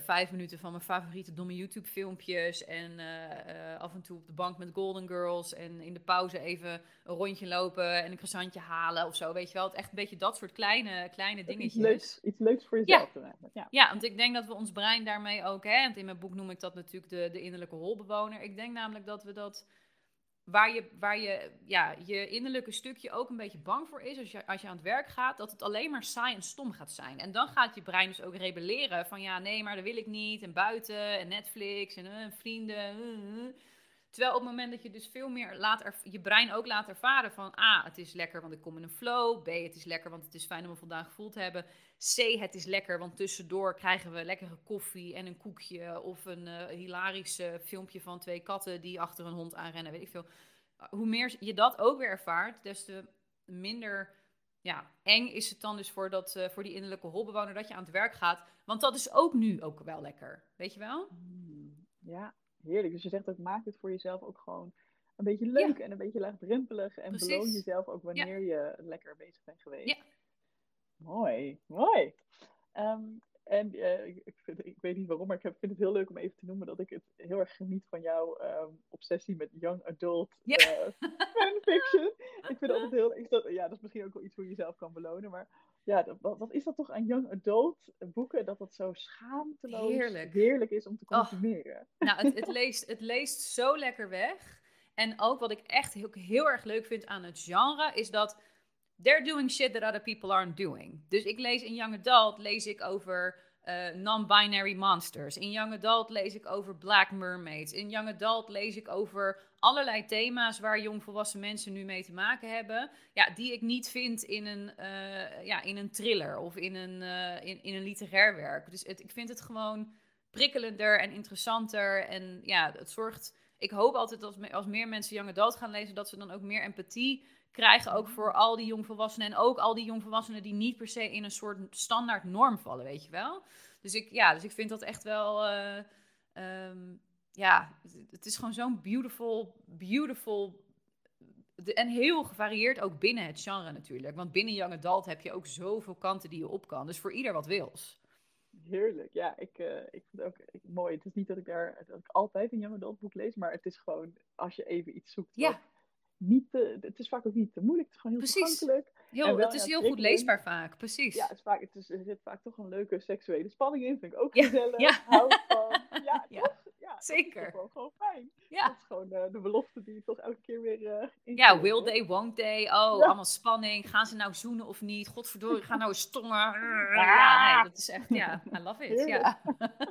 Speaker 2: vijf minuten van mijn favoriete domme YouTube-filmpjes. En af en toe op de bank met Golden Girls. En in de pauze even een rondje lopen en een croissantje halen of zo. Weet je wel, het echt een beetje dat soort kleine, kleine dingetjes.
Speaker 1: Iets leuks, iets leuks voor jezelf ja.
Speaker 2: Ja. ja, want ik denk dat we ons brein daarmee ook... Hè, want in mijn boek noem ik dat natuurlijk de, de innerlijke holbewoner. Ik denk namelijk dat we dat waar je, waar je ja, je innerlijke stukje ook een beetje bang voor is als je, als je aan het werk gaat, dat het alleen maar saai en stom gaat zijn. En dan gaat je brein dus ook rebelleren van ja, nee, maar dat wil ik niet. En buiten en Netflix en uh, vrienden. Uh, Terwijl op het moment dat je dus veel meer laat je brein ook laat ervaren van A, het is lekker want ik kom in een flow. B, het is lekker want het is fijn om een voldaan gevoel te hebben. C, het is lekker want tussendoor krijgen we lekkere koffie en een koekje. Of een uh, hilarisch filmpje van twee katten die achter een hond aanrennen, weet ik veel. Hoe meer je dat ook weer ervaart, des te minder ja, eng is het dan dus voor, dat, uh, voor die innerlijke holbewoner dat je aan het werk gaat. Want dat is ook nu ook wel lekker, weet je wel?
Speaker 1: Mm, ja, heerlijk. Dus je zegt ook, maak het voor jezelf ook gewoon een beetje leuk en een beetje laagdrempelig. En Precies. beloon jezelf ook wanneer je lekker bezig bent geweest. Ja. Mooi, mooi. Ehm, en uh, ik, vind, ik, weet niet waarom, maar ik vind het heel leuk om even te noemen dat ik het heel erg geniet van jouw um, obsessie met young adult uh, fanfiction. ik vind het altijd heel. Dat, ja, dat is misschien ook wel iets hoe je jezelf kan belonen. Maar ja, wat, wat, is dat toch aan young adult boeken? Dat dat zo schaamteloos heerlijk, heerlijk is om te oh. consumeren.
Speaker 2: nou, het, het, leest, het leest zo lekker weg. En ook wat ik echt heel, heel erg leuk vind aan het genre, is dat they're doing shit that other people aren't doing. Dus ik lees in Young Adult lees ik over uh, non-binary monsters. In Young Adult lees ik over black mermaids. In Young Adult lees ik over allerlei thema's waar jongvolwassen mensen nu mee te maken hebben. Ja, die ik niet vind in een, uh, ja, in een thriller of in een, uh, in, in een literair werk. Dus het, ik vind het gewoon prikkelender en interessanter. En ja, het zorgt ik hoop altijd als, als meer mensen Young Adult gaan lezen, dat ze dan ook meer empathie krijgen. Ook voor al die jongvolwassenen. En ook al die jongvolwassenen die niet per se in een soort standaard norm vallen, weet je wel. Dus ik, ja, dus ik vind dat echt wel. eh, ehm, ja, het is gewoon zo'n beautiful, beautiful. de- en heel gevarieerd ook binnen het genre natuurlijk. Want binnen Young Adult heb je ook zoveel kanten die je op kan. Dus voor ieder wat wils.
Speaker 1: Heerlijk, ja, ik, eh, ik vind het ook ik- mooi. Het is niet dat ik daar dat ik altijd een young adult boek lees, maar het is gewoon als je even iets zoekt.
Speaker 2: Ja.
Speaker 1: wat Niet te, het is vaak ook niet te moeilijk, het is gewoon heel
Speaker 2: Precies.
Speaker 1: toegankelijk. En
Speaker 2: Heel,
Speaker 1: wel
Speaker 2: het is heel goed leesbaar vaak, precies.
Speaker 1: Ja, het is vaak, het is, er zit vaak toch een leuke seksuele spanning in, vind ik ook gezellig.
Speaker 2: ja.
Speaker 1: Hou van. Ja,
Speaker 2: Ja?
Speaker 1: Ja, dat is
Speaker 2: zeker.
Speaker 1: Gewoon, gewoon fijn. Dat
Speaker 2: ja.
Speaker 1: is gewoon eh, de belofte die je toch elke keer weer eh in
Speaker 2: Ja, will
Speaker 1: hoor.
Speaker 2: they, won't they? Oh,
Speaker 1: Ja.
Speaker 2: allemaal spanning. Gaan ze nou zoenen of niet? Godverdorie, gaan nou eens tongen. Ja, nee, dat is echt, ja, I love it. Ja.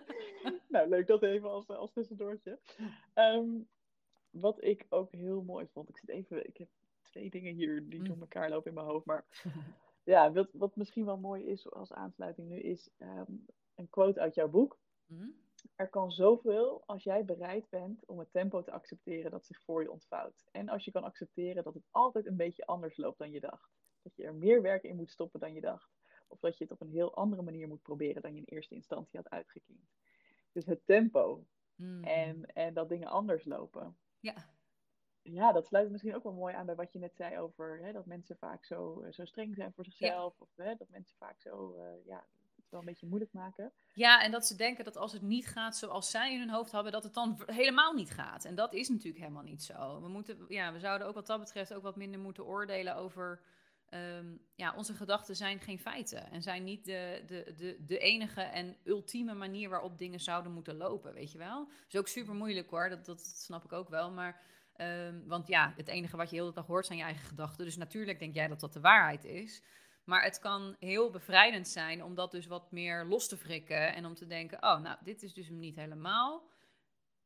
Speaker 1: nou, leuk dat even als, als tussendoortje. Ehm, wat ik ook heel mooi vond, ik zit even, ik heb twee dingen hier die
Speaker 2: Mm.
Speaker 1: door elkaar lopen in mijn hoofd, maar ja, wat, wat misschien wel mooi is als aansluiting nu is ehm, een quote uit jouw boek.
Speaker 2: Hm?
Speaker 1: Er kan zoveel als jij bereid bent om het tempo te accepteren dat zich voor je ontvouwt. En als je kan accepteren dat het altijd een beetje anders loopt dan je dacht. Dat je er meer werk in moet stoppen dan je dacht. Of dat je het op een heel andere manier moet proberen dan je in eerste instantie had uitgekiend. Dus het tempo
Speaker 2: Hm.
Speaker 1: en, en dat dingen anders lopen.
Speaker 2: Ja,
Speaker 1: Ja, dat sluit misschien ook wel mooi aan bij wat je net zei over hè, dat mensen vaak zo, eh, zo streng zijn voor zichzelf. Of hè, dat mensen vaak zo eh, ja, het wel een beetje moeilijk maken.
Speaker 2: Ja, en dat ze denken dat als het niet gaat zoals zij in hun hoofd hebben, dat het dan helemaal niet gaat. En dat is natuurlijk helemaal niet zo. We, moeten, ja, we zouden ook wat dat betreft ook wat minder moeten oordelen over. Ehm, ja, onze gedachten zijn geen feiten. En zijn niet de, de, de, de enige en ultieme manier waarop dingen zouden moeten lopen. Weet je wel? Is ook super moeilijk hoor, dat, dat snap ik ook wel. Maar. ehm, want ja, het enige wat je heel de dag hoort zijn je eigen gedachten. Dus natuurlijk denk jij dat dat de waarheid is. Maar het kan heel bevrijdend zijn om dat dus wat meer los te wrikken. En om te denken, oh, nou, dit is dus hem niet helemaal.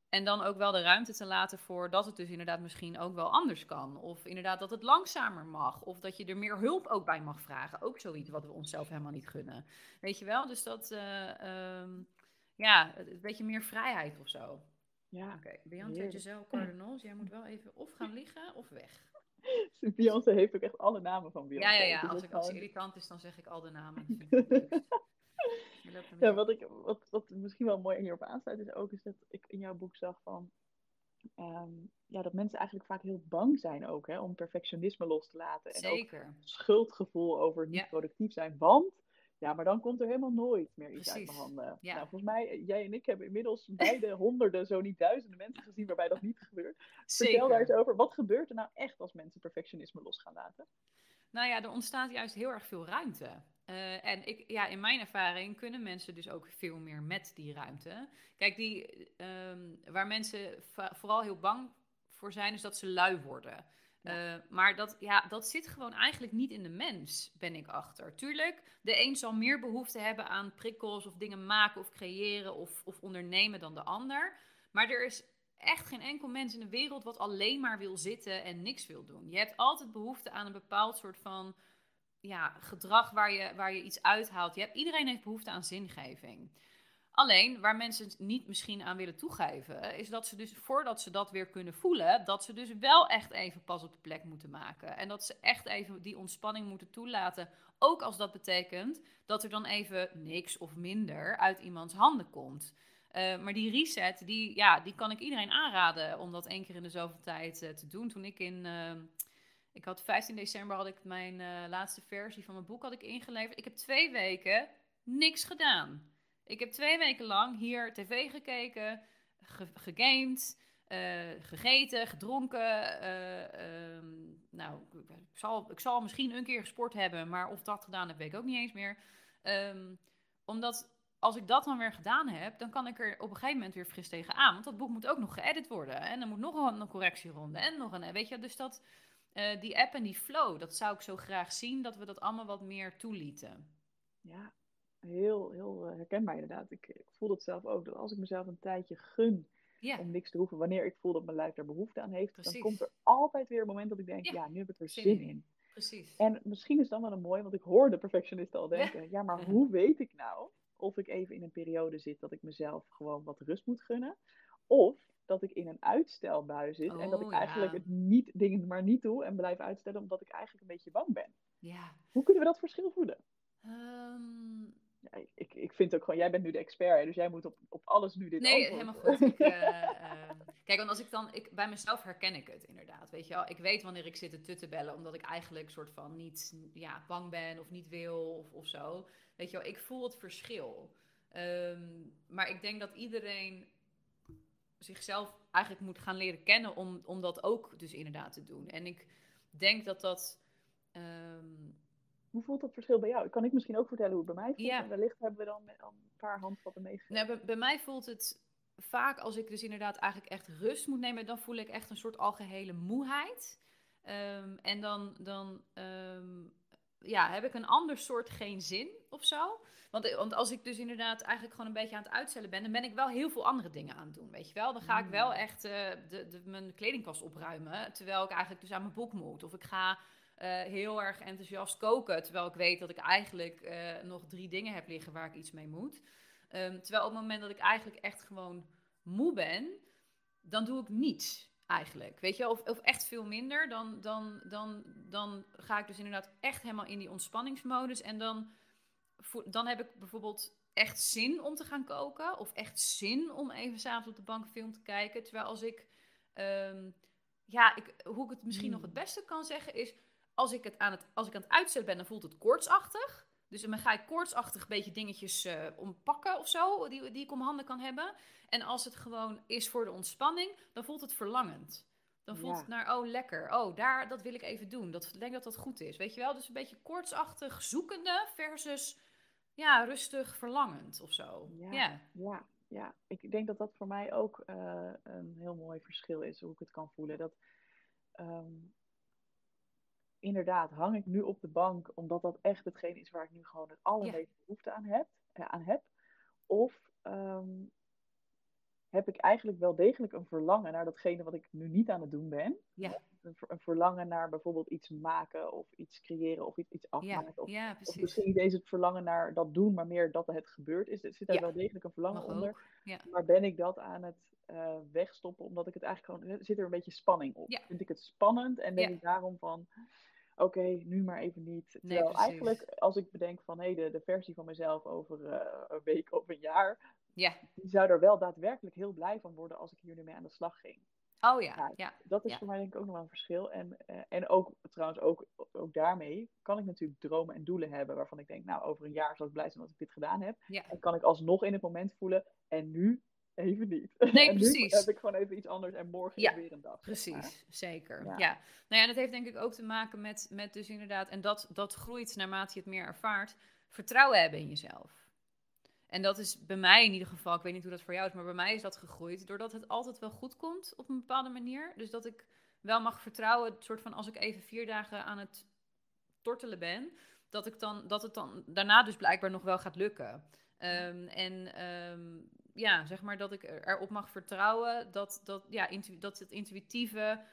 Speaker 2: En dan ook wel de ruimte te laten voor dat het dus inderdaad misschien ook wel anders kan. Of inderdaad dat het langzamer mag. Of dat je er meer hulp ook bij mag vragen. Ook zoiets wat we onszelf helemaal niet gunnen. Weet je wel? Dus dat, eh, ehm, ja, een beetje meer vrijheid of zo.
Speaker 1: Ja,
Speaker 2: Oké, Beyoncé
Speaker 1: heerlijk.
Speaker 2: Giselle Cardinals, jij moet wel even of gaan liggen of weg.
Speaker 1: Beyoncé heeft ook echt alle namen van Beyoncé.
Speaker 2: Ja, ja, ja.
Speaker 1: Dus
Speaker 2: Als, ik, als irritant is, dan zeg ik al de namen.
Speaker 1: Ja, wat, ik, wat, wat misschien wel mooi hierop aansluit is ook, is dat ik in jouw boek zag van, ehm, ja, dat mensen eigenlijk vaak heel bang zijn ook, hè, om perfectionisme los te laten. En ook
Speaker 2: Zeker.
Speaker 1: schuldgevoel over niet
Speaker 2: Ja.
Speaker 1: productief zijn, want, ja, maar dan komt er helemaal nooit meer iets uit mijn handen.
Speaker 2: Ja.
Speaker 1: Nou, volgens mij, jij en ik hebben inmiddels beide honderden, zo niet duizenden mensen gezien waarbij dat niet gebeurt. Vertel daar eens over, wat gebeurt er nou echt als mensen perfectionisme los gaan laten?
Speaker 2: Nou ja, er ontstaat juist heel erg veel ruimte. Eh, en ik, ja, in mijn ervaring kunnen mensen dus ook veel meer met die ruimte. Kijk, die, ehm, waar mensen vooral heel bang voor zijn, is dat ze lui worden. Eh, maar dat, ja, dat zit gewoon eigenlijk niet in de mens, ben ik achter. Tuurlijk, de een zal meer behoefte hebben aan prikkels of dingen maken of creëren of, of ondernemen dan de ander. Maar er is echt geen enkel mens in de wereld wat alleen maar wil zitten en niks wil doen. Je hebt altijd behoefte aan een bepaald soort van ja, gedrag waar je, waar je iets uithaalt. Je hebt, iedereen heeft behoefte aan zingeving. Alleen waar mensen het niet misschien aan willen toegeven, is dat ze dus voordat ze dat weer kunnen voelen, dat ze dus wel echt even pas op de plek moeten maken. En dat ze echt even die ontspanning moeten toelaten. Ook als dat betekent dat er dan even niks of minder uit iemands handen komt. Uh, maar die reset, die, ja, die kan ik iedereen aanraden om dat één keer in de zoveel tijd uh, te doen. Toen ik in, uh, ik had 15 december had ik mijn uh, laatste versie van mijn boek had ik ingeleverd. Ik heb twee weken niks gedaan. Ik heb twee weken lang hier tv gekeken, ge gegamed, uh, gegeten, gedronken. Um, nou, ik zal, ik zal misschien een keer gesport hebben, maar of dat gedaan heb, weet ik ook niet eens meer. Um, omdat als ik dat dan weer gedaan heb, dan kan ik er op een gegeven moment weer fris tegenaan. Want dat boek moet ook nog geëdit worden. En er moet nog een, een correctieronde en nog een... Weet je, dus dat, uh, die app en die flow, dat zou ik zo graag zien, dat we dat allemaal wat meer toelieten.
Speaker 1: Ja, heel, heel herkenbaar inderdaad. Ik, ik voel het zelf ook, dat als ik mezelf een tijdje gun
Speaker 2: ja.
Speaker 1: om niks te hoeven, wanneer ik voel dat mijn lijf daar behoefte aan heeft,
Speaker 2: Precies.
Speaker 1: dan komt er altijd weer een moment dat ik denk, ja, ja nu heb ik er zin, zin in. in.
Speaker 2: Precies.
Speaker 1: En misschien is dan wel een mooi, want ik hoor de perfectionisten al denken, ja, ja maar hoe weet ik nou of ik even in een periode zit dat ik mezelf gewoon wat rust moet gunnen? Of dat ik in een uitstelbui zit. en dat ik
Speaker 2: Oh,
Speaker 1: eigenlijk
Speaker 2: ja.
Speaker 1: het niet, dingen maar niet doe en blijf uitstellen omdat ik eigenlijk een beetje bang ben.
Speaker 2: Ja.
Speaker 1: Hoe kunnen we dat verschil voelen?
Speaker 2: Ehm,
Speaker 1: Ja, ik, ik vind ook gewoon, jij bent nu de expert, dus jij moet op, op alles nu dit
Speaker 2: Nee, helemaal goed. Ik, eh, ehm, kijk, want als ik dan, ik, bij mezelf herken ik het inderdaad. Weet je wel, ik weet wanneer ik zit te tutten bellen, omdat ik eigenlijk soort van niet ja, bang ben of niet wil of, of zo. Weet je wel, ik voel het verschil. Ehm, maar ik denk dat iedereen zichzelf eigenlijk moet gaan leren kennen om, om dat ook dus inderdaad te doen. En ik denk dat dat. ehm,
Speaker 1: Hoe voelt dat verschil bij jou? Kan ik misschien ook vertellen hoe het bij mij voelt.
Speaker 2: Ja.
Speaker 1: En wellicht hebben we dan een paar handvatten meegegeven.
Speaker 2: Nou, bij, bij mij voelt het vaak als ik dus inderdaad eigenlijk echt rust moet nemen, dan voel ik echt een soort algehele moeheid. Ehm, en dan, dan ehm, ja, heb ik een ander soort geen zin of zo. Want, want als ik dus inderdaad eigenlijk gewoon een beetje aan het uitstellen ben, dan ben ik wel heel veel andere dingen aan het doen, weet je wel. Dan ga ik wel
Speaker 1: Mm.
Speaker 2: echt eh, de, de, mijn kledingkast opruimen, terwijl ik eigenlijk dus aan mijn boek moet. Of ik ga eh, heel erg enthousiast koken, terwijl ik weet dat ik eigenlijk eh, nog drie dingen heb liggen waar ik iets mee moet. Ehm, terwijl op het moment dat ik eigenlijk echt gewoon moe ben, dan doe ik niets eigenlijk. Weet je, of, of echt veel minder. Dan, dan, dan, dan ga ik dus inderdaad echt helemaal in die ontspanningsmodus. En dan, dan heb ik bijvoorbeeld echt zin om te gaan koken. Of echt zin om even s'avonds op de bank film te kijken. Terwijl als ik, ehm, ja, ik, hoe ik het misschien nog het beste kan zeggen is... Als ik, het aan het, als ik aan het uitstellen ben, dan voelt het koortsachtig. Dus dan ga ik koortsachtig een beetje dingetjes eh ompakken of zo, die, die ik om handen kan hebben. En als het gewoon is voor de ontspanning, dan voelt het verlangend. Dan voelt
Speaker 1: Ja.
Speaker 2: het naar, oh lekker, oh daar, dat wil ik even doen. Dat, ik denk dat dat goed is, weet je wel? Dus een beetje koortsachtig zoekende versus, ja, rustig verlangend of zo.
Speaker 1: Ja.
Speaker 2: Ja,
Speaker 1: Ja, ja, ik denk dat dat voor mij ook eh, een heel mooi verschil is, hoe ik het kan voelen. Dat, ehm, inderdaad, hang ik nu op de bank omdat dat echt hetgeen is waar ik nu gewoon het allermeeste behoefte aan heb, eh, aan heb? Of ehm, heb ik eigenlijk wel degelijk een verlangen naar datgene wat ik nu niet aan het doen ben?
Speaker 2: ja,
Speaker 1: Een, ver- een verlangen naar bijvoorbeeld iets maken of iets creëren of iets, iets
Speaker 2: ja,
Speaker 1: afmaken. Of,
Speaker 2: ja,
Speaker 1: of misschien niet eens het verlangen naar dat doen, maar meer dat het gebeurd is. Er zit daar wel degelijk een verlangen
Speaker 2: Mag
Speaker 1: onder. Maar ben ik dat aan het eh, wegstoppen omdat ik het eigenlijk gewoon... Zit er een beetje spanning op? Vind ik het spannend en denk
Speaker 2: Ja.
Speaker 1: ik daarom van... Oké, nu maar even niet.
Speaker 2: Nee,
Speaker 1: Terwijl
Speaker 2: precies.
Speaker 1: eigenlijk, als ik bedenk van... Hé, de, de versie van mezelf over eh, een week of een jaar...
Speaker 2: Ja,
Speaker 1: Die zou er wel daadwerkelijk heel blij van worden als ik hier nu mee aan de slag ging.
Speaker 2: oh ja,
Speaker 1: Ja.
Speaker 2: ja.
Speaker 1: Dat is
Speaker 2: Ja.
Speaker 1: voor mij denk ik ook nog wel een verschil. En, eh, en ook trouwens, ook, ook daarmee kan ik natuurlijk dromen en doelen hebben waarvan ik denk, nou, over een jaar zal ik blij zijn dat ik dit gedaan heb.
Speaker 2: Ja.
Speaker 1: En kan ik alsnog in het moment voelen, en nu even niet.
Speaker 2: Nee,
Speaker 1: en nu
Speaker 2: precies.
Speaker 1: heb ik gewoon even iets anders en morgen
Speaker 2: Ja,
Speaker 1: weer een dag. maar.
Speaker 2: Precies, zeker.
Speaker 1: Ja.
Speaker 2: Ja. Nou ja, en dat heeft denk ik ook te maken met, met dus inderdaad, en dat, dat groeit naarmate je het meer ervaart, vertrouwen hebben in jezelf. En dat is bij mij in ieder geval, ik weet niet hoe dat voor jou is, maar bij mij is dat gegroeid doordat het altijd wel goed komt op een bepaalde manier. Dus dat ik wel mag vertrouwen, het soort van als ik even vier dagen aan het tortelen ben, dat, ik dan, dat het dan daarna dus blijkbaar nog wel gaat lukken. Ehm, en ehm, ja, zeg maar dat ik er- erop mag vertrouwen dat, dat, ja, intu- dat het intuïtieve,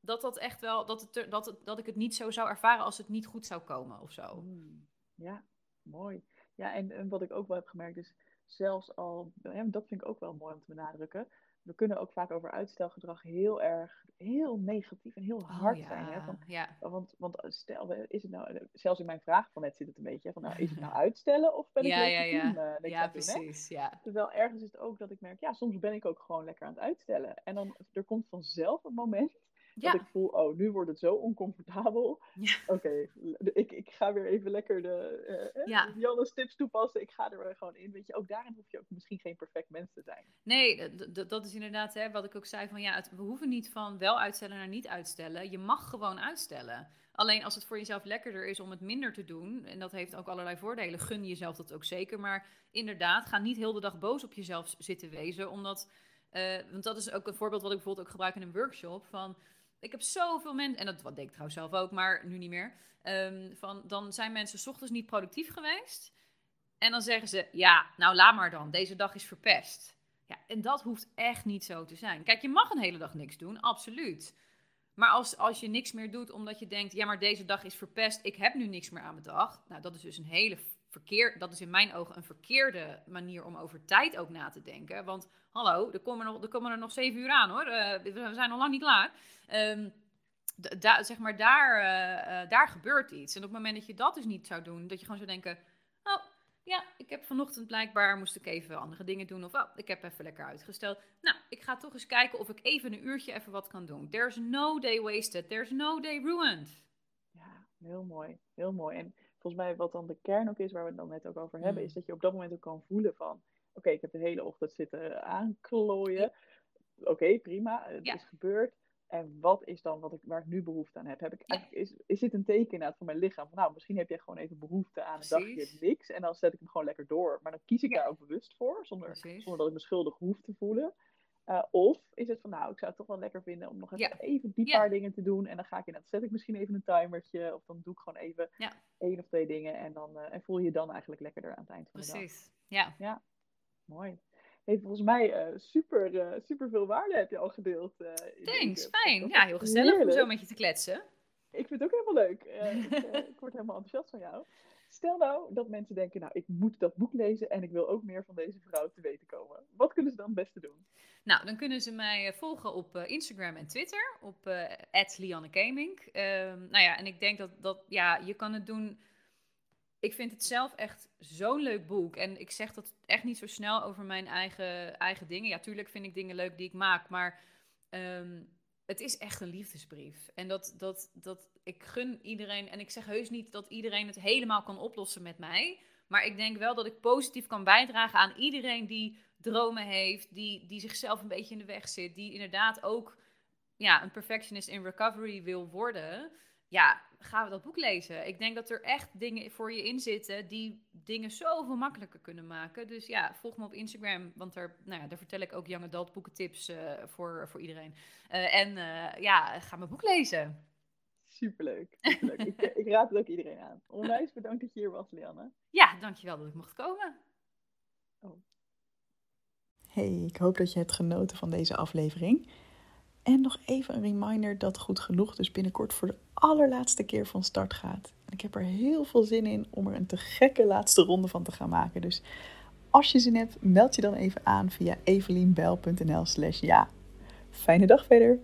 Speaker 2: dat dat echt wel, dat, het dat, het, dat ik het niet zo zou ervaren als het niet goed zou komen of zo.
Speaker 1: Mm, ja, mooi. Ja, en, en wat ik ook wel heb gemerkt is, zelfs al, ja, dat vind ik ook wel mooi om te benadrukken, we kunnen ook vaak over uitstelgedrag heel erg, heel negatief en heel hard
Speaker 2: Oh,
Speaker 1: zijn. Hè? Van,
Speaker 2: ja,
Speaker 1: Want, want stel, we- is het nou, zelfs in mijn vraag van net zit het een beetje, van nou, is het nou uitstellen of ben ik
Speaker 2: Ja, ja, ja.
Speaker 1: doen, eh, niks
Speaker 2: ja,
Speaker 1: het doen,
Speaker 2: precies. Ja.
Speaker 1: Terwijl ergens is het ook dat ik merk, ja, soms ben ik ook gewoon lekker aan het uitstellen. En dan, er komt vanzelf een moment dat
Speaker 2: Ja.
Speaker 1: ik voel, oh, nu wordt het zo oncomfortabel.
Speaker 2: Ja.
Speaker 1: Oké, ik, ik ga weer even lekker de
Speaker 2: Ja.
Speaker 1: eh, Janne's tips toepassen. Ik ga er weer gewoon in. Weet je, ook daarin hoef je ook misschien geen perfect mens te zijn.
Speaker 2: Nee, dat is inderdaad hè, wat ik ook zei van ja, het, we hoeven niet van wel uitstellen naar niet uitstellen. Je mag gewoon uitstellen. Alleen als het voor jezelf lekkerder is om het minder te doen, en dat heeft ook allerlei voordelen, gun jezelf dat ook zeker. Maar inderdaad, ga niet heel de dag boos op jezelf zitten wezen, omdat, eh, want dat is ook een voorbeeld wat ik bijvoorbeeld ook gebruik in een workshop van, ik heb zoveel mensen, en dat wat deed ik trouwens zelf ook, maar nu niet meer, ehm, van dan zijn mensen 's ochtends niet productief geweest. En dan zeggen ze, ja, nou laat maar dan, deze dag is verpest. Ja, en dat hoeft echt niet zo te zijn. Kijk, je mag een hele dag niks doen, absoluut. Maar als, als je niks meer doet omdat je denkt, ja, maar deze dag is verpest, ik heb nu niks meer aan mijn dag. Nou, dat is dus een hele verkeerd, dat is in mijn ogen een verkeerde manier om over tijd ook na te denken. Want hallo, er komen, nog, er komen er nog zeven uur aan hoor. Uh, we zijn nog lang niet klaar. Um, zeg maar, daar, uh, daar gebeurt iets. En op het moment dat je dat dus niet zou doen, dat je gewoon zou denken: ja, ik heb vanochtend blijkbaar moest ik even andere dingen doen. Of oh, ik heb even lekker uitgesteld. Nou, ik ga toch eens kijken of ik even een uurtje even wat kan doen. There's no day wasted. There's no day ruined.
Speaker 1: Ja, heel mooi. Heel mooi. En volgens mij wat dan de kern ook is, waar we het dan net ook over hebben, mm. is dat je op dat moment ook kan voelen van, oké, ik heb de hele ochtend zitten aanklooien. Oké, prima, het is gebeurd. En wat is dan wat ik, waar ik nu behoefte aan heb? heb ik eigenlijk, is, is dit een teken inderdaad van mijn lichaam? Van, nou, misschien heb jij gewoon even behoefte aan een dagje niks. En dan zet ik hem gewoon lekker door. Maar dan kies ik daar ook bewust voor, zonder, zonder dat ik me schuldig hoef te voelen. Uh, of is het van, nou, ik zou het toch wel lekker vinden om nog even, even die paar dingen te doen. En dan ga ik inderdaad, zet ik misschien even een timertje. Of dan doe ik gewoon even één of twee dingen. En, dan, uh, en voel je je dan eigenlijk lekkerder aan het eind van de dag.
Speaker 2: Precies, ja.
Speaker 1: Ja, mooi. Hey, volgens mij uh, super, super veel waarde heb je al gedeeld.
Speaker 2: Thanks, fijn. Ja, heel gezellig om zo met je te kletsen.
Speaker 1: Ik vind het ook helemaal leuk. ik, ik word helemaal enthousiast van jou. Stel nou dat mensen denken, nou, ik moet dat boek lezen en ik wil ook meer van deze vrouw te weten komen. Wat kunnen ze dan het beste doen?
Speaker 2: Nou, dan kunnen ze mij eh, volgen op Instagram en Twitter, op uh, @liannekamink. Ehm, nou ja, en ik denk dat, dat ja, je kan het doen. Ik vind het zelf echt zo'n leuk boek. En ik zeg dat echt niet zo snel over mijn eigen, eigen dingen. Ja, tuurlijk vind ik dingen leuk die ik maak, maar ehm, het is echt een liefdesbrief. En dat, dat, dat, ik gun iedereen, en ik zeg heus niet dat iedereen het helemaal kan oplossen met mij. Maar ik denk wel dat ik positief kan bijdragen aan iedereen die dromen heeft, die, die zichzelf een beetje in de weg zit, die inderdaad ook ja, een perfectionist in recovery wil worden. Ja, gaan we dat boek lezen. Ik denk dat er echt dingen voor je in zitten die dingen zoveel makkelijker kunnen maken. Dus ja, volg me op Instagram, want daar, nou ja, daar vertel ik ook young adult boekentips uh, voor, voor iedereen. Uh, en uh, ja, ga mijn boek lezen.
Speaker 1: Superleuk. superleuk. ik, ik, raad het ook iedereen aan. Onwijs bedankt dat je hier was, Lianne.
Speaker 2: Ja, dankjewel dat ik mocht komen.
Speaker 1: Oh. Hey, ik hoop dat je hebt genoten van deze aflevering. En nog even een reminder dat Goed Genoeg dus binnenkort voor de allerlaatste keer van start gaat. ik heb er heel veel zin in om er een te gekke laatste ronde van te gaan maken. Dus als je zin hebt, meld je dan even aan via evelienbel.nl slash ja. Fijne dag verder!